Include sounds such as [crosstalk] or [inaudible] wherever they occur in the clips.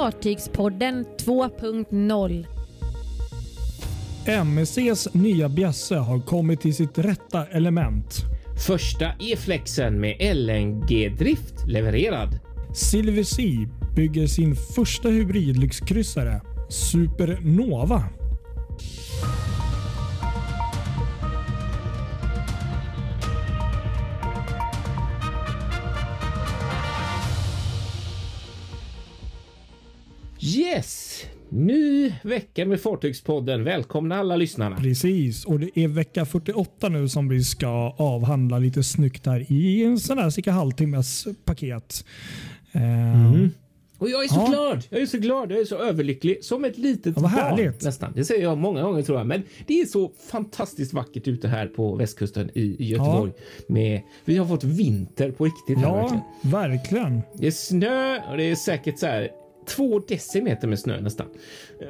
Fartygspodden 2.0. MSCs nya bjässe har kommit till sitt rätta element. Första E-flexen med LNG-drift levererad. Silver Sea bygger sin första hybridlyxkryssare Supernova. Ny vecka med Fartygspodden. Välkomna alla lyssnarna. Precis, och det är vecka 48 nu som vi ska avhandla lite snyggt här i en sån här cirka halvtimmes paket. Eh, Och jag är så Ja. glad. Jag är så glad. Jag är så överlycklig. Som ett litet Ja, vad barn härligt. nästan. Det säger jag många gånger tror jag. Men det är så fantastiskt vackert ute här på västkusten i Göteborg. Med, vi har fått vinter på riktigt. här, verkligen. Ja, verkligen. Det är snö och det är säkert så här två decimeter med snö nästan.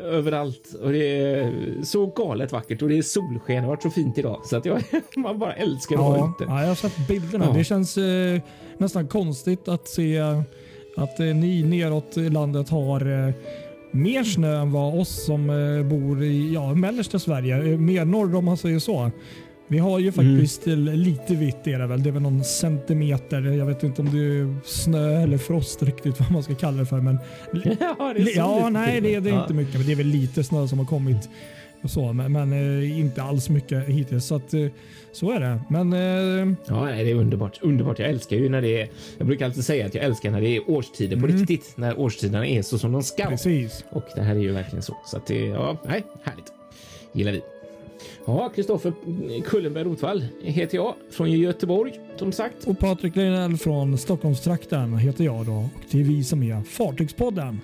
Överallt och det är så galet vackert och det är solsken. Det har varit så fint idag så att jag [laughs] man bara älskar att vara Ja, ute. ja, jag har sett bilderna. Ja. Det känns eh, nästan konstigt att se att eh, ni neråt i landet har eh, mer snö än vad oss som eh, bor i ja, mellersta Sverige, eh, mer norr om man säger så. Vi har ju faktiskt Mm. lite vitt är det väl. Det är väl någon centimeter. Jag vet inte om det är snö eller frost riktigt [laughs] vad man ska kalla det för. Men [laughs] ja, det är ja, lite nej det, är- det är Ja. inte mycket. Men det är väl lite snö som har kommit. Och så, men men eh, inte alls mycket hittills. Så, att, eh, så är det. Men eh, Ja, nej, det är underbart. Underbart. Jag älskar ju när det är. Jag brukar alltid säga att jag älskar när det är årstider på riktigt. När årstiderna är så som de ska. precis. Och det här är ju verkligen så. Så att det, ja, nej, härligt. Gillar vi. Ja, Kristoffer Kullenberg Rotvall heter jag från Göteborg som sagt. Och Patrik Leinell från Stockholmstrakten heter jag då. Och det är vi som är Fartygspodden.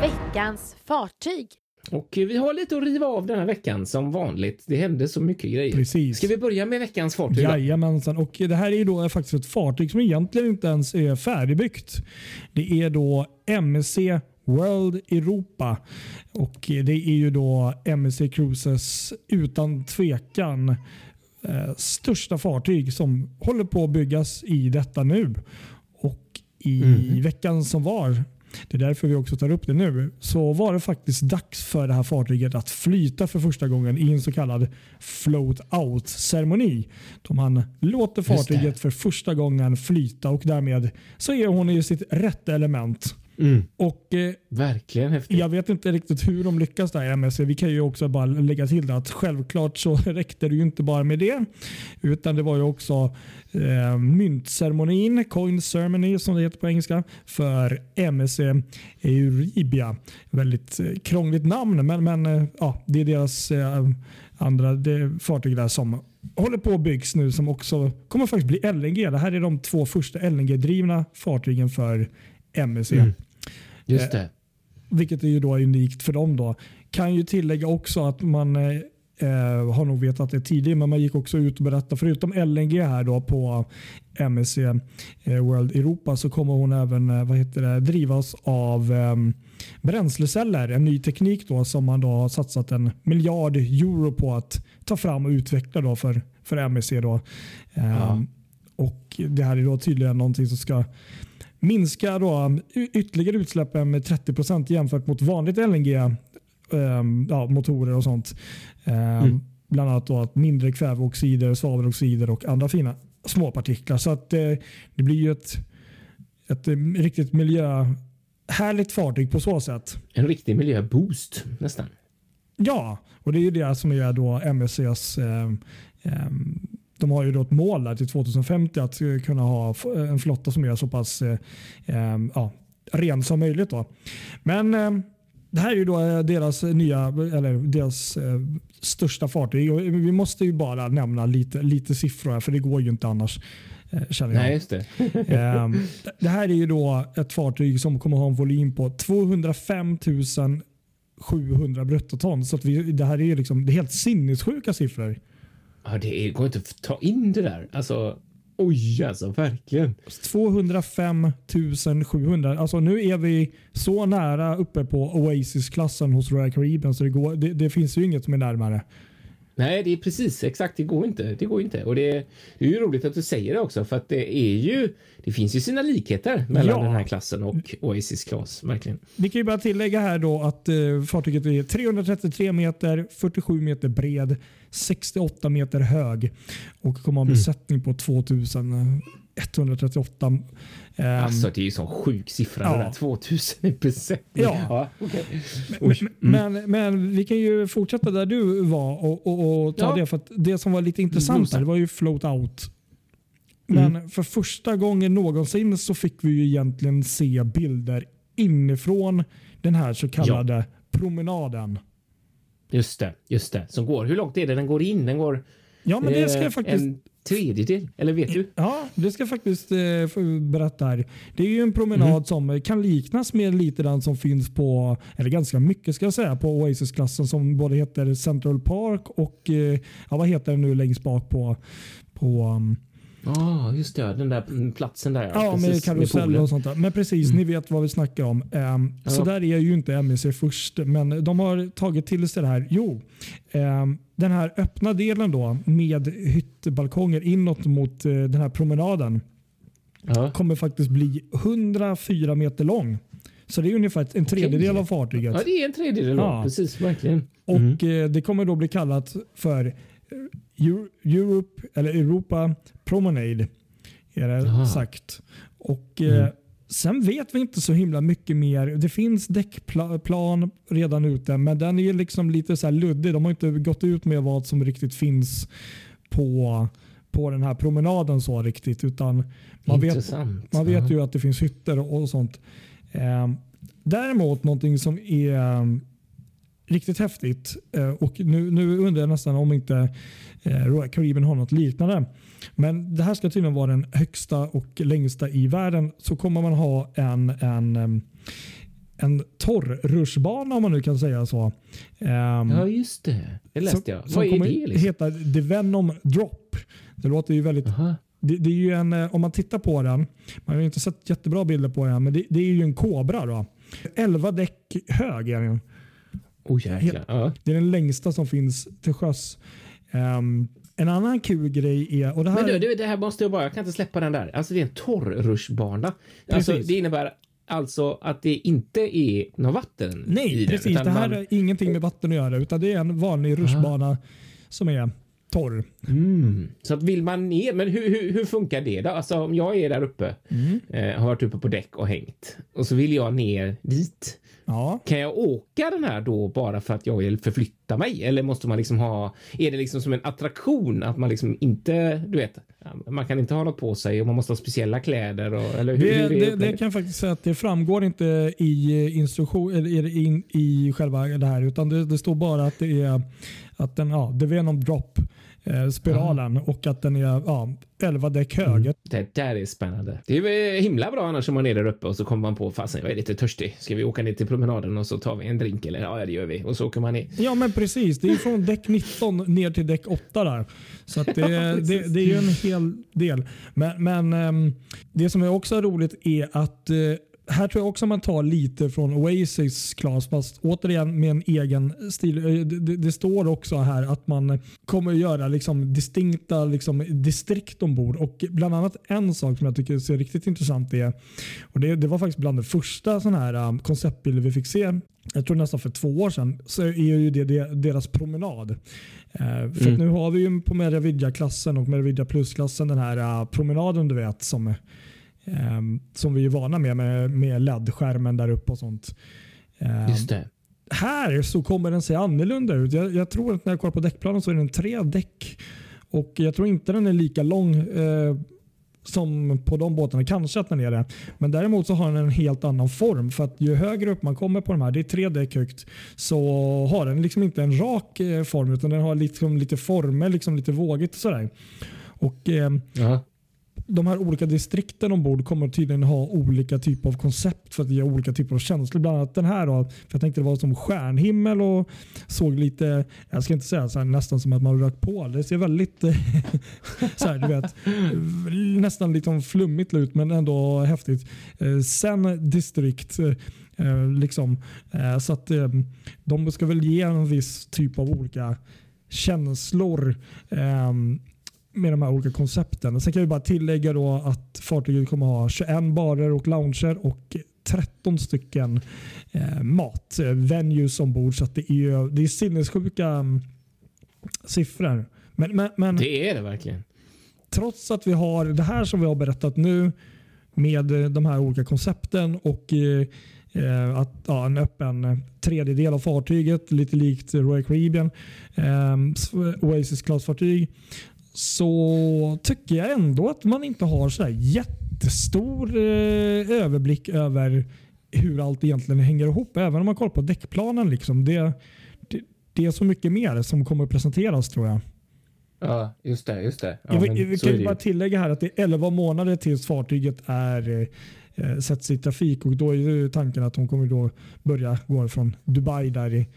Veckans fartyg. Och vi har lite att riva av den här veckan som vanligt. Det hände så mycket grejer. Precis. Ska vi börja med veckans fartyg? Jajamensan. Och det här är då faktiskt ett fartyg som egentligen inte ens är färdigbyggt. Det är då MSC World Europa. Och det är ju då MSC Cruises utan tvekan eh, största fartyg som håller på att byggas i detta nu. Och i veckan som var, det är därför vi också tar upp det nu, så var det faktiskt dags för det här fartyget att flyta för första gången i en så kallad float out-ceremoni. Då man låter fartyget för första gången flyta och därmed så är hon i sitt rätta element. Mm, Och eh, verkligen häftigt. jag vet inte riktigt hur de lyckas där i MSC. Vi kan ju också bara lägga till det att självklart så [laughs] räckte det ju inte bara med det. Utan det var ju också eh, myntceremonin, coin ceremony som det heter på engelska, för MSC Euribia. Väldigt eh, krångligt namn men, men eh, ja, det är deras eh, andra det fartyg där som håller på att byggs nu som också kommer faktiskt bli LNG. Det här är de två första LNG-drivna fartygen för MSC. Mm. Just det. Vilket är ju då unikt för dem. Då. Kan ju tillägga också att man eh, eh, har nog vetat det tidigare, men man gick också ut och berättade, förutom LNG här då på MSC eh, World Europa så kommer hon även eh, vad heter det, drivas av eh, bränsleceller. En ny teknik då som man då har satsat en miljard euro på att ta fram och utveckla då för, för MSC. Då. Eh, Ja. Och Det här är då tydligen någonting som ska minska då y- ytterligare utsläppen med 30% jämfört mot vanligt LNG ehm, ja, motorer och sånt. Ehm, Bland annat då att mindre kväveoxider, svaveloxider och andra fina småpartiklar. Så att eh, det blir ju ett, ett eh, riktigt miljöhärligt fartyg på så sätt. En riktig miljöboost nästan. Ja, och det är ju det som är då MSCs ehm, ehm, de har ju då ett mål där till 2050 att eh, kunna ha f- en flotta som är så pass eh, ja, ren som möjligt. Då. Men det här är ju då eh, deras nya, eller deras eh, största fartyg. Vi måste ju bara nämna lite, lite siffror här för det går ju inte annars. eh, Känner jag. Nej, just det. [laughs] Ehm, det här är ju då ett fartyg som kommer ha en volym på 205 700 bruttoton. Så att vi, det här är ju liksom, det är helt sinnessjuka siffror. Ja, det går inte att ta in det där. Alltså, oj alltså, verkligen. 205 700. Alltså nu är vi så nära uppe på Oasis-klassen hos Royal Caribbean så det, går, det, det finns ju inget som är närmare. Nej, det är precis exakt. Det går inte. Det går inte. Och det, det är ju roligt att du säger det också, för att det är ju. Det finns ju sina likheter mellan Ja. den här klassen och Oasis Class, verkligen. Vi kan ju bara tillägga här då att eh, fartyget är 333 meter, 47 meter bred, 68 meter hög och kommer ha en besättning på 2138. ehm, Alltså, det är ju sån sjuk siffra ja. det där. 2000 i besättning. Ja. okej. Men, Oj. men, men vi kan ju fortsätta där du var och, och, och ta Ja. det. För det som var lite intressant där, det var ju float out. Men för första gången någonsin så fick vi ju egentligen se bilder inifrån den här så kallade promenaden. Just det, just det. Som går. Hur långt är det den går in? Den går Ja, men det ska eh, jag faktiskt en tredjedel. Eller vet du? Ja, det ska jag faktiskt eh, berätta här. Det är ju en promenad Mm. som kan liknas med lite den som finns på, eller ganska mycket ska jag säga, på Oasis-klassen som både heter Central Park och eh, ja, vad heter den nu längst bak på, på um, Ja, just det. Den där mm, platsen där. ja, med precis, karusell poolen. och sånt där. Men precis, ni vet vad vi snackar om. Um, Ja. Så där är ju inte MEC först, men de har tagit till sig det här. Jo, ehm, den här öppna delen då med hyttbalkonger inåt mot eh, den här promenaden Ja. kommer faktiskt bli 104 meter lång. Så det är ungefär en tredjedel av fartyget. ja, det är en tredjedel. Ja. Precis, verkligen. Och eh, Det kommer då bli kallat för Europe, eller Europa Promenade. Är det Aha. sagt. Och eh, Mm. Sen vet vi inte så himla mycket mer. Det finns däckplan redan ute men den är liksom lite så här luddig. De har inte gått ut med vad som riktigt finns på, på den här promenaden så riktigt. Utan man vet, man vet ju att det finns hytter och sånt. Eh, däremot någonting som är eh, riktigt häftigt eh, och nu, nu undrar jag nästan om inte eh, Royal Caribbean har något liknande. Men det här ska tydligen vara den högsta och längsta i världen. Så kommer man ha en, en, em, en torrrutschbana om man nu kan säga så. Ehm, Ja, just det. Det läste jag. som Vad är kommer det? Liksom? heta The Venom Drop. Det låter ju väldigt Aha. det, det är ju en, eh, om man tittar på den, man har inte sett jättebra bilder på den, men det, det är ju en Cobra. Då. 11 däck hög är den. Oh, jäklar. Ja. Det är den längsta som finns till sjöss. Ehm, en annan kul grej är, och det här, Men du, du, det här måste jag bara, jag kan inte släppa den där. Alltså det är en torrrutschbana. Alltså det innebär alltså att det inte är något vatten nej, i den, precis. Det här man- är ingenting med vatten att göra, utan det är en vanlig rutschbana som är torr. Mm. Så att vill man ner, men hur, hur, hur funkar det då? Alltså om jag är där uppe, Mm. eh, har varit uppe på däck och hängt och så vill jag ner dit. Ja. Kan jag åka den här då bara för att jag vill förflytta mig? Eller måste man liksom ha, är det liksom som en attraktion att man liksom inte, du vet, man kan inte ha något på sig och man måste ha speciella kläder och, eller hur? Det, hur det, det kan jag faktiskt säga att det framgår inte i instruktion eller i, in, i själva det här utan det, det står bara att det är att den, ja, det är Venom Drop eh, spiralen och att den är ja, 11 däck hög. Det där är spännande. Det är väl himla bra annars om man är där uppe och så kommer man på fasen jag är lite törstig. Ska vi åka ner till promenaden och så tar vi en drink eller ja det gör vi och så åker man ner. Ja men precis, det är från däck 19 ner till däck 8 där. Så det, [laughs] det, det är ju en hel del. Men, men ehm, det som är också roligt är att eh, här tror jag också man tar lite från Oasis Class fast återigen med en egen stil. Eh, Det, det, står också här att man kommer att göra liksom distinkta liksom distrikt ombord och bland annat en sak som jag tycker ser riktigt intressant är och det, det var faktiskt bland det första sån här um, konceptbilder vi fick se jag tror nästan för två år sedan, så är ju det, deras promenad. Eh, för att nu har vi ju på Meravidja-klassen och Meravidja Plus-klassen den här uh, promenaden du vet som, som vi är vana med med, med LED-skärmen där uppe och sånt. Ehm, Just det. här så kommer den se annorlunda ut. Jag, jag tror att när jag kollar på däckplanen så är den tre däck och jag tror inte den är lika lång eh, som på de båtarna. Kanske att den är det. Men däremot så har den en helt annan form. För att ju högre upp man kommer på de här, det är tre däck högt, så har den liksom inte en rak eh, form utan den har liksom lite former, liksom lite vågigt och sådär. Och, eh de här olika distrikten ombord kommer tydligen ha olika typer av koncept för att ge olika typer av känslor. Bland annat den här. Då, för jag tänkte det var som stjärnhimmel och såg lite, jag ska inte säga så här, nästan som att man rökt på. Det ser väldigt [laughs] så här, du vet, nästan lite flummigt ut men ändå häftigt. Eh, sen distrikt eh, liksom. Eh, så att de ska väl ge en viss typ av olika känslor med de här olika koncepten. Sen kan vi bara tillägga då att fartyget kommer ha 21 barer och lounger och 13 stycken eh, mat, eh, venues ombord. Så att det är, det är sinnessjuka um, siffror. Men, men, men Det är det verkligen. trots att vi har det här som vi har berättat nu med eh, de här olika koncepten och eh, eh, att ja, en öppen tredjedel av fartyget, lite likt Royal Caribbean, eh, Oasis Class-fartyg, så tycker jag ändå att man inte har så jättestor eh, överblick över hur allt egentligen hänger ihop. Även om man kollar på däckplanen. Liksom, det, det, det är så mycket mer som kommer att presenteras tror jag. Ja, just det. Just det. Ja, Jag, är kan bara tillägga här att det är 11 månader tills fartyget är eh, sätts i trafik och då är ju tanken att de kommer då börja gå från Dubai där i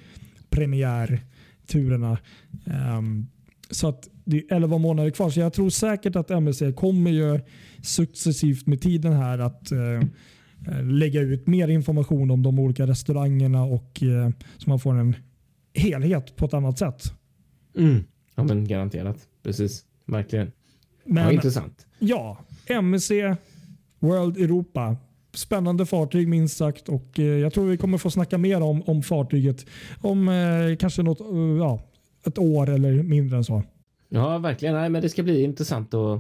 premiärturerna. Ehm, så att det är 11 månader kvar. Så jag tror säkert att MSC kommer ju successivt med tiden här att eh, eh, lägga ut mer information om de olika restaurangerna och eh, så man får en helhet på ett annat sätt. Mm. Ja, men garanterat. Precis. Verkligen. Men, ja, intressant. Ja, MSC World Europa. Spännande fartyg minst sagt och eh, jag tror vi kommer få snacka mer om, om fartyget om eh, kanske något, eh, ja, ett år eller mindre än så. Ja, verkligen. Nej, men det ska bli intressant och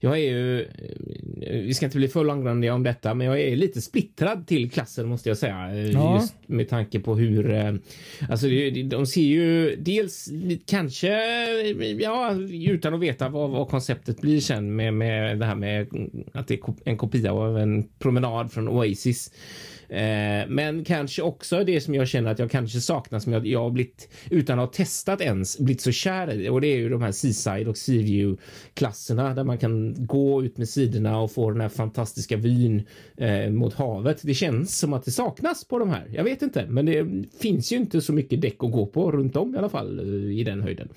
jag är ju. eh, Vi ska inte bli för långrandiga om detta, men jag är lite splittrad till klassen måste jag säga. eh, Ja. Just med tanke på hur. eh, Alltså, de ser ju dels kanske, ja, utan att veta vad, vad konceptet blir sen med, med det här med att det är en kopia av en promenad från Oasis. Eh, men kanske också det som jag känner att jag kanske saknar som jag, jag har blivit utan att ha testat ens blivit så kär i och det är ju de här Seaside och Seaview klasserna där man kan gå ut med sidorna och få den här fantastiska vyn eh, mot havet. Det känns som att det saknas på de här. Jag vet inte, men det finns ju inte så mycket däck att gå på runt om i alla fall eh, i den höjden.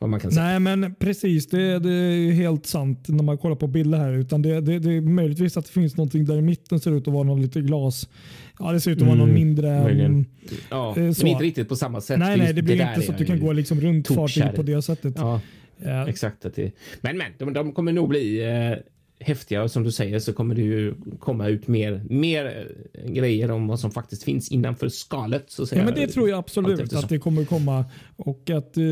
Vad man kan säga. Nej men precis, det, det är helt sant när man kollar på bilder här. Utan det, det, det är möjligtvis att det finns någonting där i mitten ser ut att vara någon lite glas. Ja, det ser ut att vara någon Mm, mindre. möjligen. mm, Ja, eh, men så. inte riktigt på samma sätt. nej, nej, det blir inte så att du kan gå liksom runt fartyget på det sättet. Ja, Eh, exakt. Att det, men men, de, de kommer nog bli eh, häftiga och som du säger så kommer det ju komma ut mer, mer eh, grejer om vad som faktiskt finns innanför skalet. Så. Ja, men det tror jag absolut att det kommer komma. Och att eh,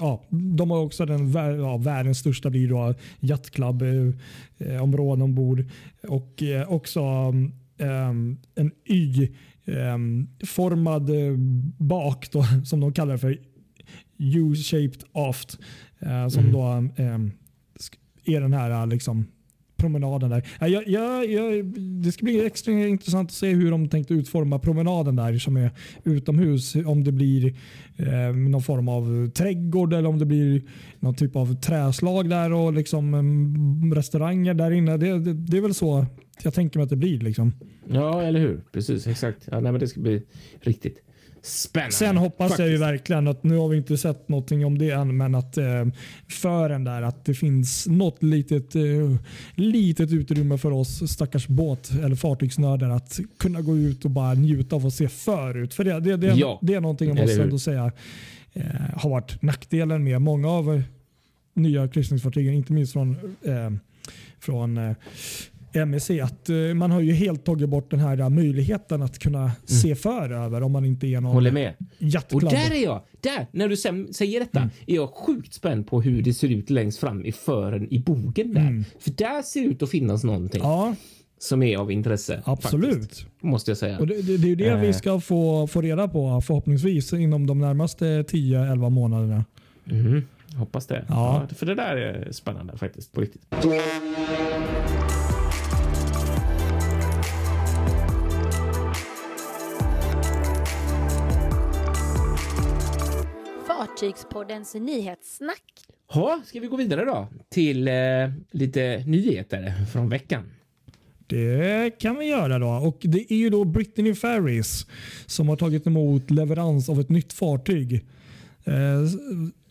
ja, De har också den ja, världens största blir då Yacht Club eh, eh, områden ombord. Och eh, också um, en Y-formad eh, bak då, [laughs] som de kallar för. U-shaped aft. som Mm. då ehm, är den här liksom, promenaden där. Jag, jag, jag, det ska bli extra intressant att se hur de tänkte utforma promenaden där som är utomhus. Om det blir eh, någon form av trädgård eller om det blir någon typ av träslag där och liksom mm, restauranger där inne. Det, det, det är väl så jag tänker mig att det blir. Liksom. Ja, eller hur? Precis, exakt. Ja, nej, men det ska bli riktigt spännande. Sen hoppas jag ju Faktiskt. verkligen att nu har vi inte sett någonting om det än, men att eh, för den där att det finns något litet, eh, litet utrymme för oss stackars båt eller fartygsnördar att kunna gå ut och bara njuta av att se förut. För det, det, det, Ja, det är någonting jag måste ändå säga eh, har varit nackdelen med många av eh, nya kryssningsfartygen, inte minst från, eh, från eh, MSC att eh, man har ju helt tagit bort den här eh, möjligheten att kunna se för över om man inte är någon Mm. Håller med. Och där är jag, där, när du säger detta, Mm. är jag sjukt spänd på hur det ser ut längst fram i fören i bogen där. Mm. För där ser det ut att finnas någonting Ja, som är av intresse. absolut. Faktiskt, måste jag säga. Och det, det, det är ju det Eh. vi ska få, få reda på förhoppningsvis inom de närmaste 10-11 månaderna. Mhm, Hoppas det. Ja. Ja. För det där är spännande faktiskt, på riktigt. Fartygspoddens nyhetssnack. Ha, ska vi gå vidare då till eh, lite nyheter från veckan? Det kan vi göra då. Och Det är ju då Brittany Ferries som har tagit emot leverans av ett nytt fartyg. Eh,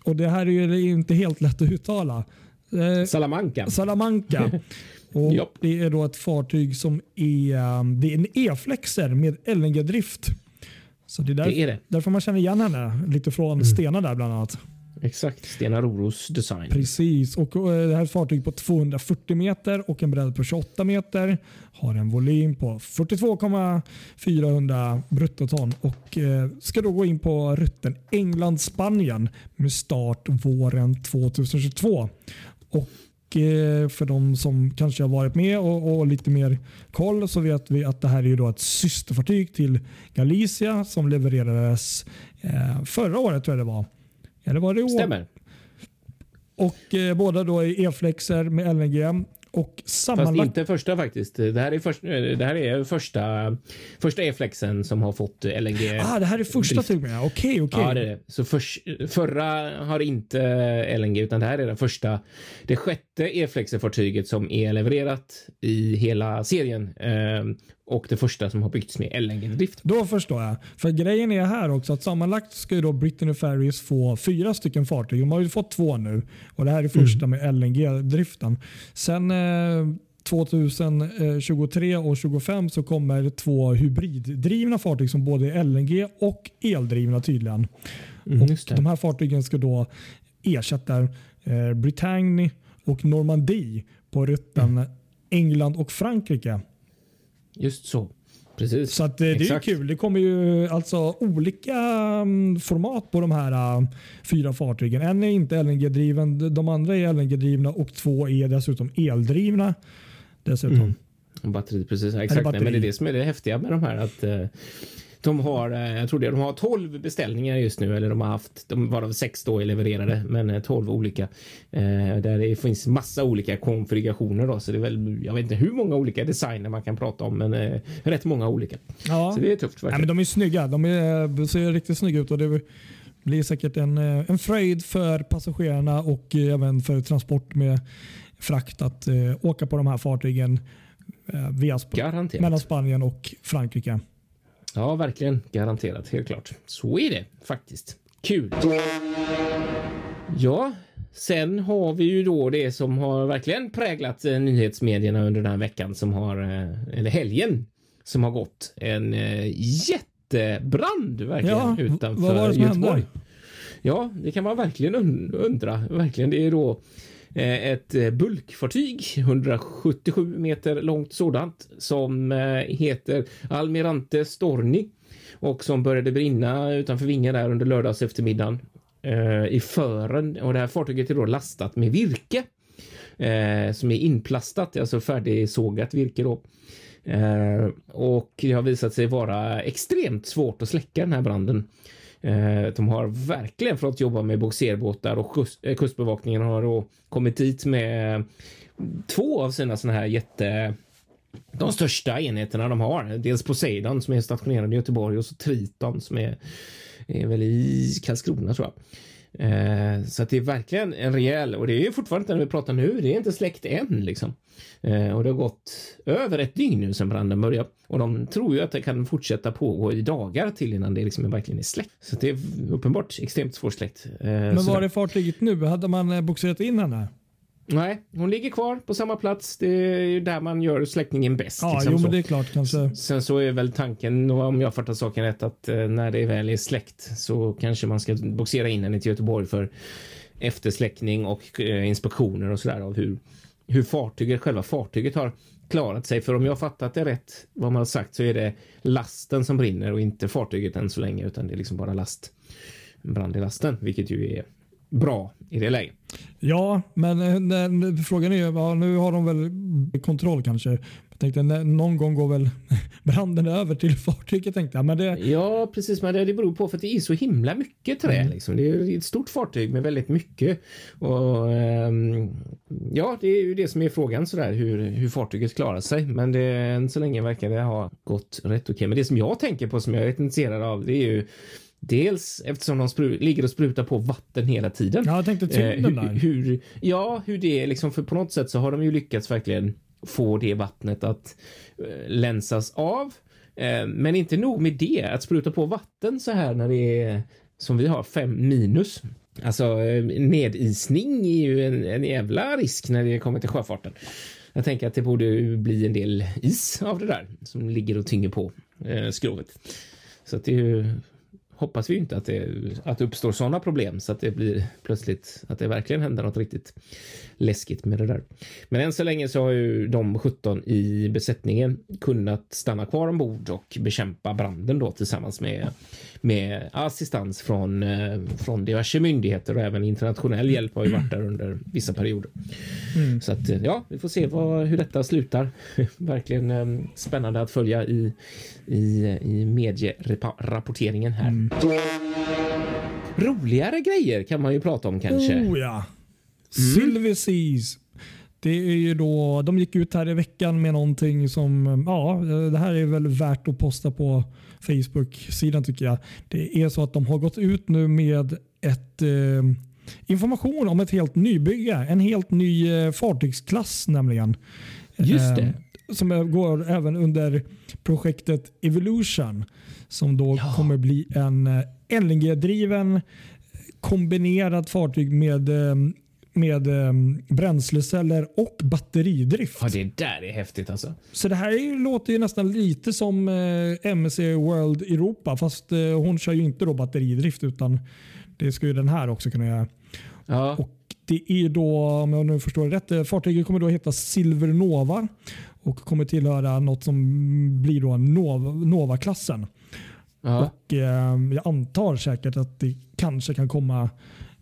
och Det här är ju inte helt lätt att uttala. Eh, Salamanca. Salamanca. [laughs] Och det är då ett fartyg som är, um, det är en E-flexer med LNG-drift. Så det är, där, Det är det. därför man känner igen henne lite från Stena där bland annat. Exakt, Stena Roros design. Precis, och eh, det här fartyg på 240 meter och en bredd på 28 meter. Har en volym på 42,400 bruttoton och eh, ska då gå in på rutten England-Spanien med start våren 2022. Och för de som kanske har varit med och, och, lite mer koll så vet vi att det här är då ett systerfartyg till Galicia som levererades eh, förra året tror jag det var. Eller var det år? Stämmer. Och eh, båda då är E-flexer med LNG. Och sammanlagt... Fast inte första faktiskt. Det här är, först, det här är första, första E-flexen som har fått LNG. Ah, det här är första till och med. Okej, okej. Ja, det är det. Så för, förra har inte LNG utan det här är den första. Det sjätte E-flexer-fartyget som är levererat i hela serien. Och det första som har byggts med LNG-drift. Då förstår jag. För grejen är här också att sammanlagt ska ju då Brittany Ferries få fyra stycken fartyg. De har ju fått två nu och det här är första mm. med LNG-driften. Sen eh, 2023 och 2025 så kommer två hybriddrivna fartyg som både är LNG och eldrivna tydligen. Mm, och de här fartygen ska då ersätta eh, Britannia och Normandie på rutten mm. England och Frankrike. Just så. Precis. Så att, eh, det Exakt. är kul. Det kommer ju alltså olika um, format på de här uh, fyra fartygen. En är inte LNG-driven, de andra är LNG-drivna och två är dessutom eldrivna. Dessutom. Mm. Batteri, precis. Exakt. Nej, men det är det som är det häftiga med de här. att uh, de har, eh, jag tror det, de har 12 beställningar just nu, eller de har haft, de varav sex då är levererade, men 12 eh, olika. Eh, där det finns massa olika konfigurationer då, så det är väl, jag vet inte hur många olika designer man kan prata om, men rätt många olika. Ja. Så det är tufft. Ja, men de är snygga, de är, ser riktigt snygga ut och det blir säkert en, en fröjd för passagerarna och även för transport med frakt att åka på de här fartygen via Sp Garanterat. mellan Spanien och Frankrike. Ja, verkligen. Garanterat. Helt klart. Så är det faktiskt. Kul. Ja, sen har vi ju då det som har verkligen präglat eh, nyhetsmedierna under den här veckan som har, eh, eller helgen som har gått. En eh, jättebrand verkligen ja, utanför vad var det som Göteborg. Hände? Ja, det kan man verkligen undra. Verkligen. Det är då Eh, ett eh, bulkfartyg, 177 meter långt sådant, som eh, heter Almirante Storni och som började brinna utanför Vinga där under lördags eftermiddagen i fören. Och det här fartyget är då lastat med virke som är inplastat, alltså färdigsågat virke då. och det har visat sig vara extremt svårt att släcka den här branden. Eh, de har verkligen fått jobba med boxerbåtar och kust, eh, kustbevakningen har då kommit dit med eh, två av sina sådana här jätte de största enheterna de har. Dels Poseidon som är stationerad i Göteborg och så Triton som är, är väl i Karlskrona tror jag. Eh, så att det är verkligen en rejäl och det är fortfarande när vi pratar nu. Det är inte släckt än liksom. Eh, och det har gått över ett dygn nu sedan branden började och de tror ju att det kan fortsätta pågå i dagar till innan det liksom verkligen är släckt. Så det är uppenbart extremt svårsläckt. Eh, Men var är fartyget nu? Hade man eh, boxerat in henne? Nej, hon ligger kvar på samma plats. Det är ju där man gör släckningen bäst. Ja, liksom jo, men det är klart kanske. Sen så är väl tanken, om jag fattar saken rätt, att när det väl är släckt så kanske man ska boxera in henne till Göteborg för eftersläckning och inspektioner och sådär av hur hur fartyget, själva fartyget har klarat sig. För om jag fattat det rätt vad man har sagt så är det lasten som brinner och inte fartyget än så länge utan det är liksom bara last. Brand i lasten, vilket ju är bra i det läget. Ja, men eh, frågan är ja, nu har de väl kontroll kanske tänkte någon gång går väl [laughs] branden över till fartyget tänkte jag. Men det... Ja, precis. Men det, det beror på för att det är så himla mycket trä. Mm. Liksom. Det är ett stort fartyg med väldigt mycket. Och, um, ja, det är ju det som är frågan sådär hur, hur fartyget klarar sig. Men det, än så länge verkar det ha gått rätt okej. Okay. Men det som jag tänker på som jag är intresserad av det är ju Dels eftersom de ligger och sprutar på vatten hela tiden. Ja, jag tänkte tyngden eh, hur, hur, Ja, hur det är liksom, för på något sätt så har de ju lyckats verkligen få det vattnet att eh, länsas av. Eh, men inte nog med det, att spruta på vatten så här när det är som vi har fem minus. Alltså eh, nedisning är ju en, en jävla risk när det kommer till sjöfarten. Jag tänker att det borde bli en del is av det där som ligger och tynger på eh, skrovet. Så att det är ju hoppas vi inte att det, att det uppstår sådana problem så att det blir plötsligt att det verkligen händer något riktigt läskigt med det där. Men än så länge så har ju de 17 i besättningen kunnat stanna kvar ombord och bekämpa branden då tillsammans med, med assistans från, eh, från diverse myndigheter och även internationell hjälp har ju varit där under vissa perioder. Mm. Så att ja, vi får se vad, hur detta slutar. [laughs] Verkligen eh, spännande att följa i, i, i medierapporteringen här. Mm. Roligare grejer kan man ju prata om kanske. Oh ja. Mm. Silver Seas. Det är ju då, de gick ut här i veckan med någonting som, ja, det här är väl värt att posta på Facebook-sidan tycker jag. Det är så att de har gått ut nu med ett eh, information om ett helt nybygge. En helt ny eh, fartygsklass nämligen. Just det. Som går även under projektet Evolution som då ja. kommer bli en eh, LNG-driven kombinerad fartyg med eh, med eh, bränsleceller och batteridrift. Ja, det där är häftigt alltså. Så det här låter ju nästan lite som MSC World Europa fast hon kör ju inte då batteridrift utan det ska ju den här också kunna göra. Ja. Och det är då, om jag nu förstår det rätt, eh, fartyget kommer då heta Silver Nova och kommer tillhöra något som blir då Nova-klassen. Ja. Och eh, Jag antar säkert att det kanske kan komma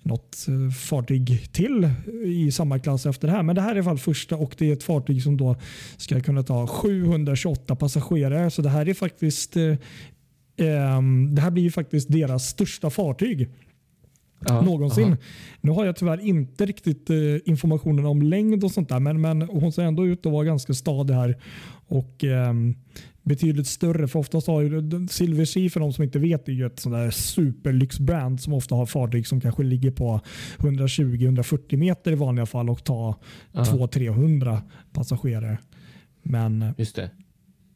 något eh, fartyg till i samma klass efter det här. Men det här är i alla fall första och det är ett fartyg som då ska kunna ta 728 passagerare. Så det här är faktiskt eh, ehm, det här blir ju faktiskt deras största fartyg ja, någonsin. Aha. Nu har jag tyvärr inte riktigt eh, informationen om längd och sånt där, men, men hon ser ändå ut att vara ganska stadig här. Och eh, betydligt större. För oftast har ju Silver Sea, för de som inte vet, är ju ett sånt där superlyxbrand som ofta har fartyg som kanske ligger på 120-140 meter i vanliga fall och tar 200-300 passagerare. Men Just det.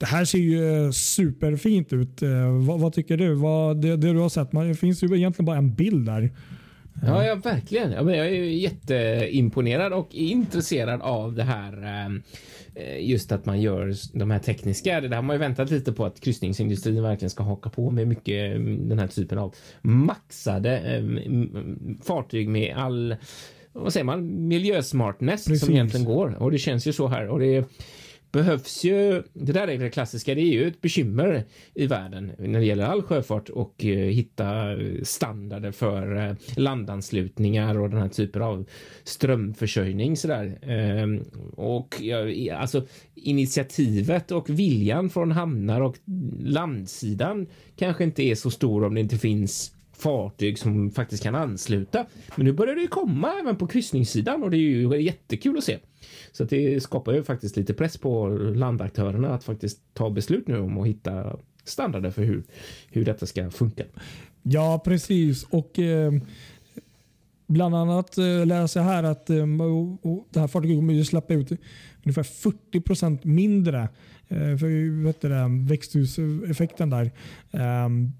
Det här ser ju superfint ut. Eh, vad, vad tycker du? Vad, det, det, du har sett, man, det finns ju egentligen bara en bild där. Ja, ja verkligen. Ja, men jag är jätteimponerad och intresserad av det här. Eh, just att man gör de här tekniska. Det har man ju väntat lite på att kryssningsindustrin verkligen ska haka på med mycket mm, den här typen av maxade eh, fartyg med all vad säger man, miljösmartness Precis. som egentligen går. Och det känns ju så här. Och det behövs ju, det där är det klassiska, det är ju ett bekymmer i världen när det gäller all sjöfart och eh, hitta standarder för eh, landanslutningar och den här typen av strömförsörjning så där. Ehm, och alltså initiativet och viljan från hamnar och landsidan kanske inte är så stor om det inte finns fartyg som faktiskt kan ansluta. Men nu börjar det komma även på kryssningssidan och det är ju jättekul att se. Så det skapar ju faktiskt lite press på landaktörerna att faktiskt ta beslut nu om att hitta standarder för hur, hur detta ska funka. Ja, precis. Och eh, Bland annat eh, läser jag här att eh, det här fartyget kommer ju släppa ut ungefär 40 procent mindre eh, för vet du, växthuseffekten där. Ehm,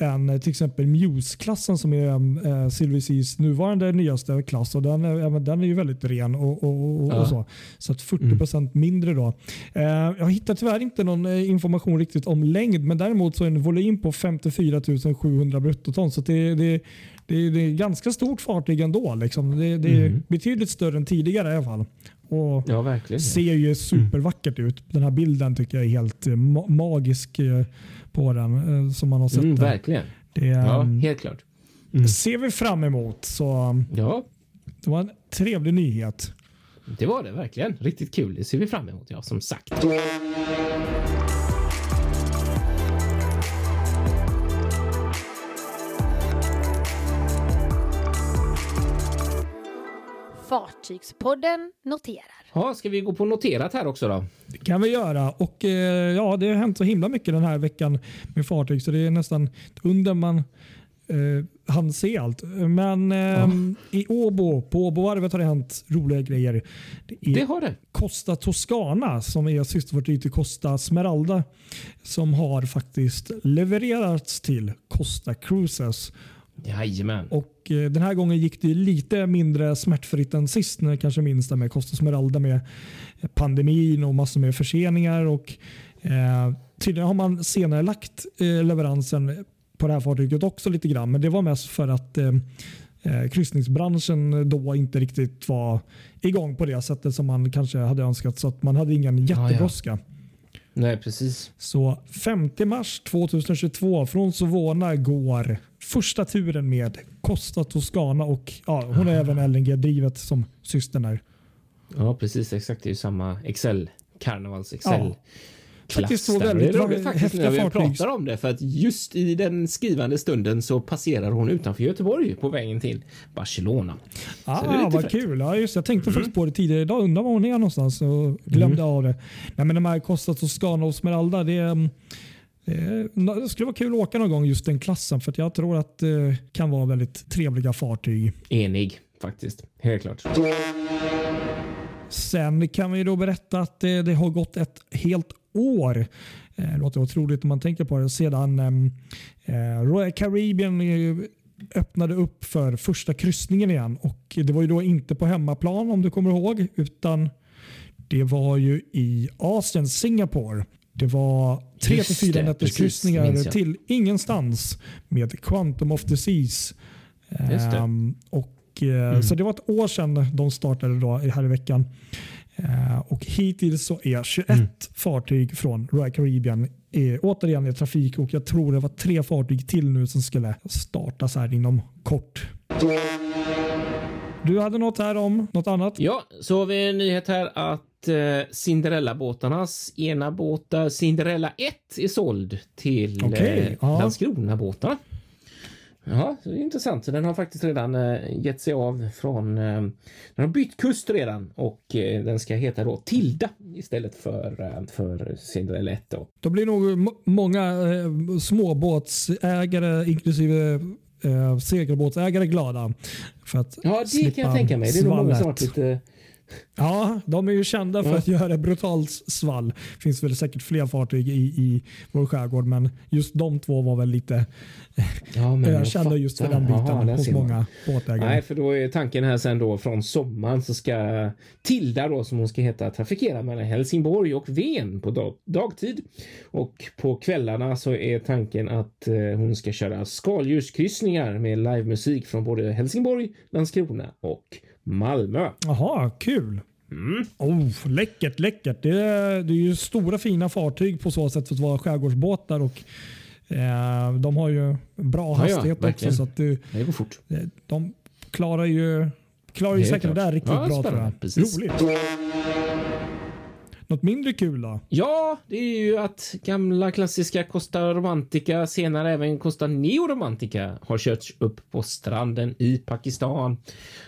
än eh, till exempel Muse-klassen som är eh, Silver Seas nuvarande nyaste klass. Och den, är, den är ju väldigt ren och, och, och, ja. och så. Så att 40 procent mm. mindre då. Eh, jag hittar tyvärr inte någon information riktigt om längd men däremot så är en volym på 54 700 bruttoton. Så det, det, det, det är ganska stort fartyg ändå. Liksom. Det, det är mm. betydligt större än tidigare i alla fall. Och ja, verkligen. ser ju supervackert mm. ut. Den här bilden tycker jag är helt ma magisk på den eh, som man har sett. Mm, verkligen. Det, ja, ehm, helt klart. Mm. ser vi fram emot. Så ja. Det var en trevlig nyhet. Det var det verkligen. Riktigt kul. Det ser vi fram emot, ja, som sagt. Fartygspodden noterar. Ja, ska vi gå på noterat här också då? Det kan vi göra. Och eh, ja, Det har hänt så himla mycket den här veckan med fartyg så det är nästan under man eh, hann se allt. Men eh, ja. i Åbo, på Åbovarvet har det hänt roliga grejer. Det, det har det. Costa Toscana som är systerfartyg till Costa Smeralda som har faktiskt levererats till Costa Cruises. Jajamän. Och eh, den här gången gick det lite mindre smärtfritt än sist. När kanske minns det med Costa Smeralda med pandemin och massor med förseningar. Och, eh, tydligen har man senare lagt eh, leveransen på det här fartyget också lite grann. Men det var mest för att eh, eh, kryssningsbranschen då inte riktigt var igång på det sättet som man kanske hade önskat. Så att man hade ingen jättebrådska. Nej, precis. Så 5 mars 2022 från Sovona går första turen med Costa Toscana och ja, hon är även LNG-drivet som systern är. Ja, precis. Exakt. Det är ju samma Excel. Karnevals Excel. Ja. Faktiskt två väldigt det är roligt faktiskt när vi pratar om det för att just i den skrivande stunden så passerar hon utanför Göteborg på vägen till Barcelona. Ah, vad fräckt. kul. Ja, just, jag tänkte faktiskt på det tidigare idag. Undrar var hon är någonstans och glömde av det. Nej, men de här Costa Toscana och Smeralda. Det, är, eh, det skulle vara kul att åka någon gång just den klassen för jag tror att det kan vara väldigt trevliga fartyg. Enig faktiskt. Helt klart. Sen kan vi då berätta att det, det har gått ett helt år. Eh, Det låter otroligt om man tänker på det. Sedan ehm, eh, Royal Caribbean eh, öppnade upp för första kryssningen igen. Och Det var ju då inte på hemmaplan om du kommer ihåg. Utan det var ju i Asien, Singapore. Det var tre till fyra nätters kryssningar till ingenstans med Quantum of det. Ehm, och, eh, Så det var ett år sedan de startade då, här i veckan. Eh, och hittills så är 21 Mm. fartyg från Royal Caribbean är återigen i trafik och jag tror det var tre fartyg till nu som skulle startas här inom kort. Du hade något här om något annat? Ja, så har vi en nyhet här att eh, Cinderella-båtarnas ena båt, där Cinderella 1, är såld till eh, ja. Landskrona-båtarna. Ja, det är intressant. Den har faktiskt redan eh, gett sig av från... Eh, den har bytt kust redan och eh, den ska heta då Tilda istället för, eh, för Cinderella 1 då. Då blir nog må- många eh, småbåtsägare inklusive eh, segelbåtsägare glada. För att Ja, det kan jag tänka mig. Det är nog många som varit lite... Ja, de är ju kända för att göra brutalt svall. finns väl säkert fler fartyg i, i vår skärgård, men just de två var väl lite [laughs] Ja, ökända just för den biten där hos många båtägare. Nej, för då är tanken här sen då från sommaren så ska Tilda då som hon ska heta trafikera mellan Helsingborg och Ven på dag, dagtid. Och på kvällarna så är tanken att eh, hon ska köra skaldjurskryssningar med livemusik från både Helsingborg, Landskrona och Malmö. Jaha, kul. Mm. Oh, läckert, läckert. Det är, det är ju stora fina fartyg på så sätt för att vara skärgårdsbåtar och eh, de har ju bra Ja, ja, hastighet också. Så att det, Det går fort. de klarar ju, klarar ju säkert det där riktigt Ja, bra tror jag. Precis. Roligt. Något mindre kul då? Ja, det är ju att gamla klassiska Costa Romantica, senare även Costa Neoromantica, har körts upp på stranden i Pakistan.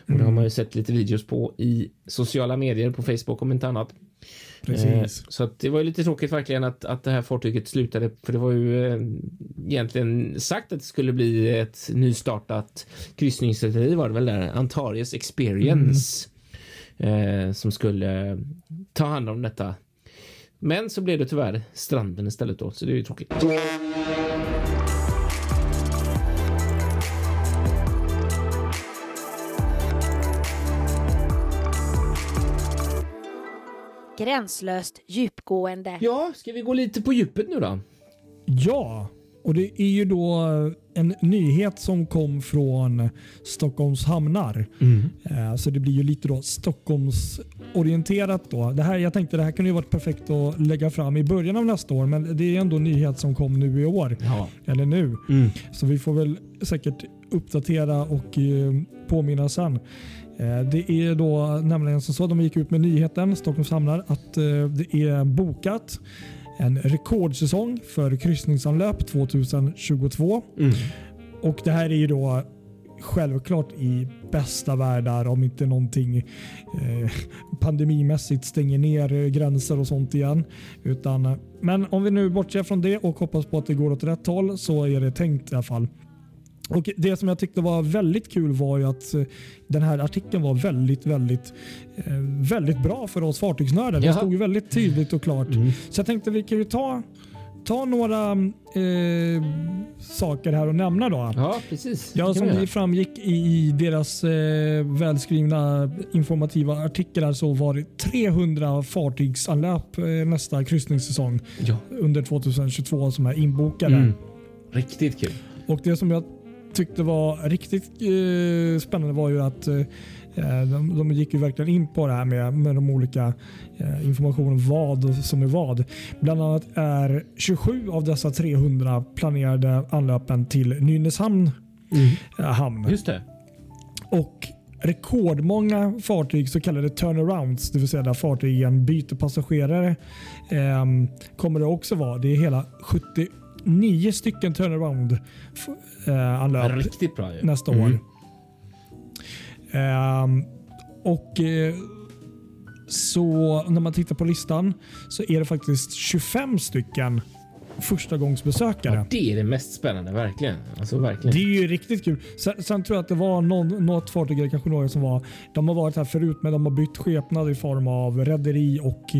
Och det har man ju sett lite videos på i sociala medier, på Facebook om inte annat. Eh, Precis. så det var ju lite tråkigt verkligen att, att det här fartyget slutade, för det var ju eh, egentligen sagt att det skulle bli ett nystartat kryssningsrederi var det väl där, Antares Experience, eh, som skulle ta hand om detta. Men så blev det tyvärr stranden istället då, så det är ju tråkigt. Gränslöst djupgående. Ja, ska vi gå lite på djupet nu då? Ja, och det är ju då en nyhet som kom från Stockholms hamnar. Eh, Så det blir ju lite då Stockholmsorienterat. Då. Det här, jag tänkte det här kunde ju varit perfekt att lägga fram i början av nästa år, men det är ändå en nyhet som kom nu i år. Ja. Eller nu. Mm. Så vi får väl säkert uppdatera och eh, påminna sen. Eh, Det är då nämligen som så, de gick ut med nyheten, Stockholms hamnar, att det är bokat en rekordsäsong för kryssningsanlöp 2022. Mm. Och det här är ju då självklart i bästa världar om inte någonting eh, pandemimässigt stänger ner gränser och sånt igen. Utan, men om vi nu bortser från det och hoppas på att det går åt rätt håll så är det tänkt i alla fall. Och Det som jag tyckte var väldigt kul var ju att eh, den här artikeln var väldigt, väldigt, eh, väldigt bra för oss fartygsnördar. Det stod ju väldigt tydligt och klart. Så jag tänkte vi kan ju ta, ta några eh, saker här och nämna då. Ja, precis. Ja, som det framgick i, i deras eh, välskrivna informativa artiklar så var det 300 fartygsanlöp eh, nästa kryssningssäsong Ja. under 2022 som är inbokade. Mm. Riktigt kul. Och det som jag tyckte var riktigt eh, spännande var ju att eh, de, de gick ju verkligen in på det här med, med de olika eh, informationen vad som är vad. Bland annat är 27 av dessa 300 planerade anlöpen till Nynäshamn eh, hamn. Just det. Och rekordmånga fartyg, så kallade turnarounds, det vill säga där fartygen byter passagerare, eh, kommer det också vara. Det är hela 79 stycken turnaround eh, anlöp Riktigt bra ju. nästa Mm. år. Ehm, och eh, så när man tittar på listan så är det faktiskt 25 stycken förstagångsbesökare. Ja, det är det mest spännande, verkligen. Alltså verkligen. Det är ju riktigt kul. Sen, sen tror jag att det var någon, något fartyg, eller kanske några som var, de har varit här förut men de har bytt skepnad i form av rederi och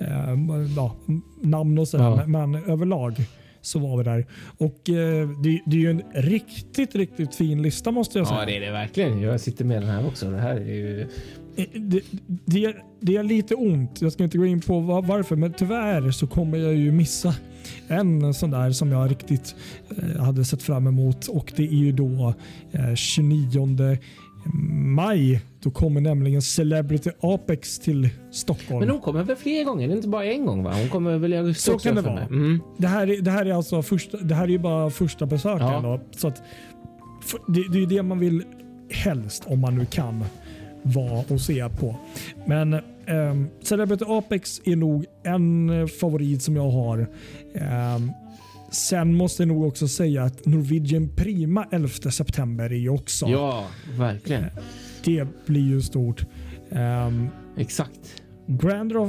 eh, ja, namn och sådär. Ja. Men, men överlag så var vi där. Och eh, det, det är ju en riktigt, riktigt fin lista måste jag säga. Ja, det är det verkligen. Jag sitter med den här också. Det här är ju... Eh, det, det, det är lite ont. Jag ska inte gå in på va- varför, men tyvärr så kommer jag ju missa en sån där som jag riktigt eh, hade sett fram emot och det är ju då eh, 29 maj. Då kommer nämligen Celebrity Apex till Stockholm. Men hon kommer väl fler gånger? Det är inte bara en gång va? Hon kommer väl i augusti Så kan det vara. Mm. Det här, är, det här är alltså första, det här är ju bara första besöken. Ja. Så att, det, det är det man vill helst om man nu kan vara och se på. Men um, Celebrity Apex är nog en eh, favorit som jag har. Ehm, sen måste jag nog också säga att Norwegian Prima 11 september är ju också. Ja, verkligen. Det blir ju stort. Um, Exakt. Grander of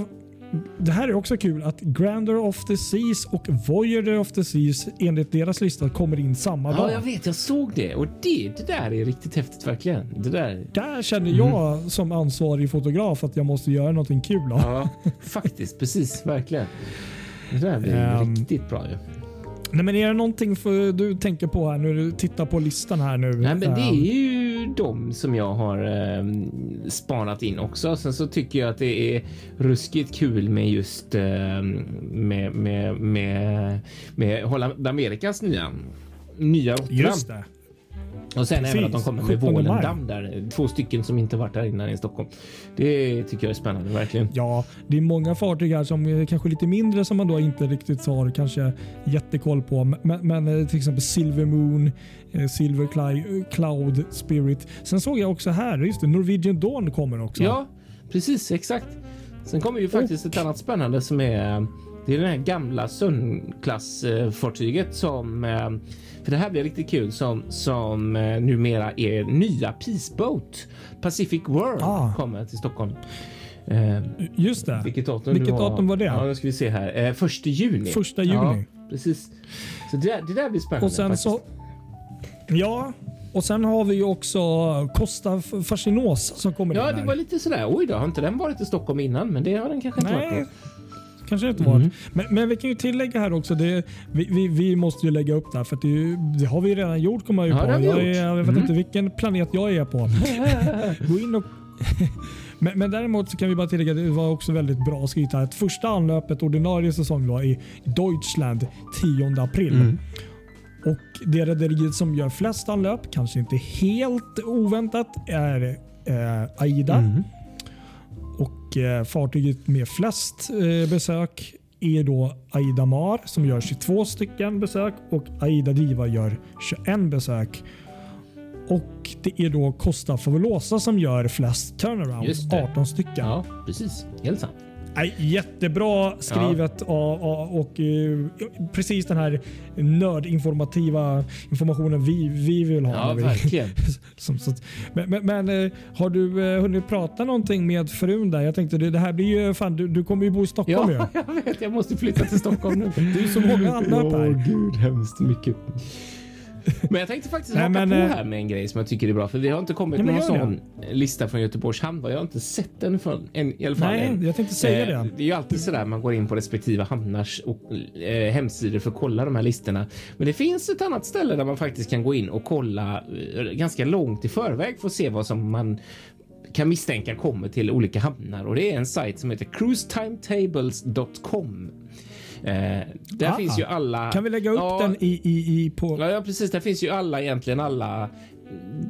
det här är också kul att Grander of the Seas och Voyager of the Seas enligt deras lista kommer in samma Ja, dag. jag vet. Jag såg det och det, det där är riktigt häftigt verkligen. Det där. Där känner jag som ansvarig fotograf att jag måste göra någonting kul. Av. Ja, faktiskt. Precis, verkligen. Det där blir Ehm. riktigt bra ju. Nej, men är det någonting för du tänker på här när du tittar på listan här nu? Nej, men det Ehm, är ju de som jag har eh, spanat in också. Sen så tycker jag att det är ruskigt kul med just eh, med, med, med, med Holland Amerikas nya nya Rotterdam. Just det. Och sen Precis. även att de kommer med 17 maj. Volendam där. Två stycken som inte varit där innan i Stockholm. Det tycker jag är spännande verkligen. Ja, det är många fartyg här som är kanske lite mindre som man då inte riktigt har kanske jättekoll på. Men, men eh, till exempel Silver Moon, eh, Silver Cloud Spirit. Sen såg jag också här, just det, Norwegian Dawn kommer också. Ja, precis exakt. Sen kommer ju faktiskt ett annat spännande som är det är det här gamla Sun-klassfartyget som eh, för det här blir riktigt kul som som eh, numera är nya Peace Boat Pacific World Ah. kommer till Stockholm. Eh, Just det. vilket datum, Vilket var? datum var det? Ja, nu ska vi se här. Första juni. Första juni. Ja, precis. Så det, där- det där blir spännande. Och sen faktiskt. så... Ja, och sen har vi ju också Costa Fascinos som kommer Ja, det här. var lite sådär. Oj då, har inte den varit i Stockholm innan? Men det har den kanske inte Nej, varit. Kanske inte Mm. varit. Men, men vi kan ju tillägga här också. Det, vi, vi, vi måste ju lägga upp det här för att det, det har vi redan gjort kommer jag ju Ja, på. jag, är, jag vet Mm. inte vilken planet jag är på. [laughs] Gå in och [laughs] men, men däremot så kan vi bara tillägga att det var också väldigt bra skrivet här. Att första anlöpet ordinarie säsong då i Deutschland 10 april. Mm. Och det rederiet som gör flest anlöp, kanske inte helt oväntat, är eh, Aida. Mm. Och eh, fartyget med flest eh, besök är då Aida Mar som gör 22 stycken besök och Aida Diva gör 21 besök. Och det är då Costa Fabulosa som gör flest det. 18 stycken. Ja, precis. Helt sant. Nej, jättebra skrivet och, och, och eh, precis den här nördinformativa informationen vi, vi vill ha. Ja, vi, verkligen. [laughs] som, så, men men, men eh, har du eh, hunnit prata någonting med frun där? Jag tänkte det, det här blir ju fan, du, du kommer ju bo i Stockholm Ja, ju. [laughs] jag vet. Jag måste flytta till Stockholm nu. Det är så många [laughs] anlöp här. Åh gud, hemskt mycket. Men jag tänkte faktiskt Nej, haka men, på eh, här med en grej som jag tycker är bra. För det har inte kommit Ja, men någon sån lista från Göteborgs hamn. Jag har inte sett den från en, i alla fall Nej, än. jag tänkte säga Eh, det. Det är ju alltid sådär man går in på respektive hamnars och, eh, hemsidor för att kolla de här listorna. Men det finns ett annat ställe där man faktiskt kan gå in och kolla eh, ganska långt i förväg för att se vad som man kan misstänka kommer till olika hamnar och det är en sajt som heter cruisetimetable.com. Eh, där Ah. finns ju alla... Kan vi lägga upp Ja, den i, i, i på... Ja, ja, precis. Där finns ju alla egentligen alla.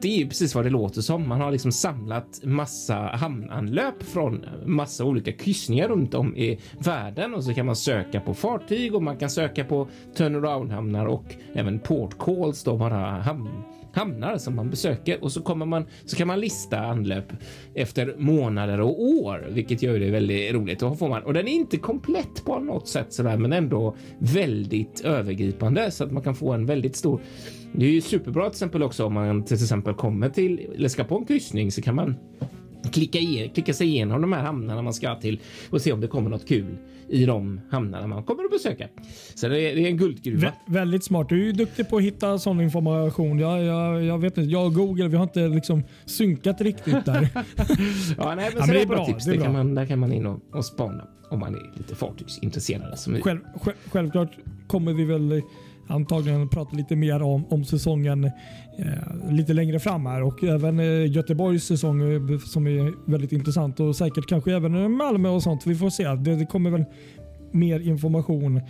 Det är ju precis vad det låter som. Man har liksom samlat massa hamnanlöp från massa olika kryssningar runt om i världen och så kan man söka på fartyg och man kan söka på turnaround hamnar och även port calls då bara hamn hamnar som man besöker och så kommer man så kan man lista anlöp efter månader och år, vilket gör det väldigt roligt. Och, får man, och den är inte komplett på något sätt sådär, men ändå väldigt övergripande så att man kan få en väldigt stor. Det är ju superbra till exempel också om man till exempel kommer till eller ska på en kryssning så kan man klicka, igen, klicka sig igenom de här hamnarna man ska till och se om det kommer något kul i de hamnarna man kommer att besöka. Så det är, det är en guldgruva. Vä väldigt smart. Du är duktig på att hitta sån information. Jag, jag, jag vet inte, jag och Google vi har inte liksom synkat riktigt där. [laughs] Ja, nej, men Ja, men det är bra bra, tips. det är Det kan bra. man, där kan man in och, och spana om man är lite fartygsintresserad. Som vi. Själv, själv, självklart kommer vi väl antagligen prata lite mer om, om säsongen lite längre fram här och även eh, Göteborgs säsong eh, som är väldigt intressant och säkert kanske även eh, Malmö och sånt. Vi får se. Det, det kommer väl mer information eh,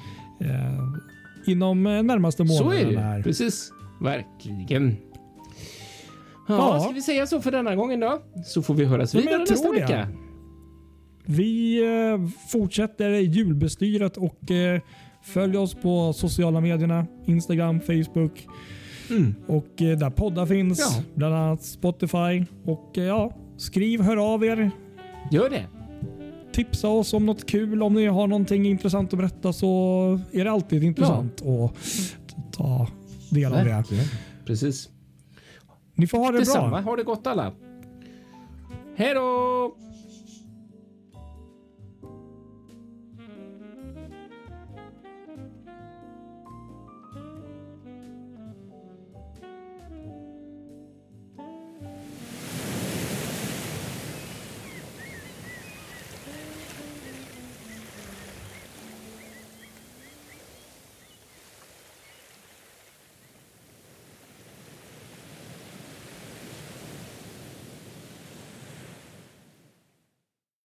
inom eh, närmaste Så är det här. Precis. Verkligen. Ja, Ja. ska vi säga så för denna gången då? Så får vi höras Ja, vidare jag nästa tror det. vecka. Vi eh, fortsätter julbestyret och eh, följ oss på sociala medierna. Instagram, Facebook Mm. och eh, där poddar finns. Ja. Bland annat Spotify. Och eh, ja, skriv, hör av er. Gör det. Tipsa oss om något kul. Om ni har någonting intressant att berätta så är det alltid intressant att ta del av det. Precis. Ni får ha det Detsamma. bra. Ha det gott alla. Hej då!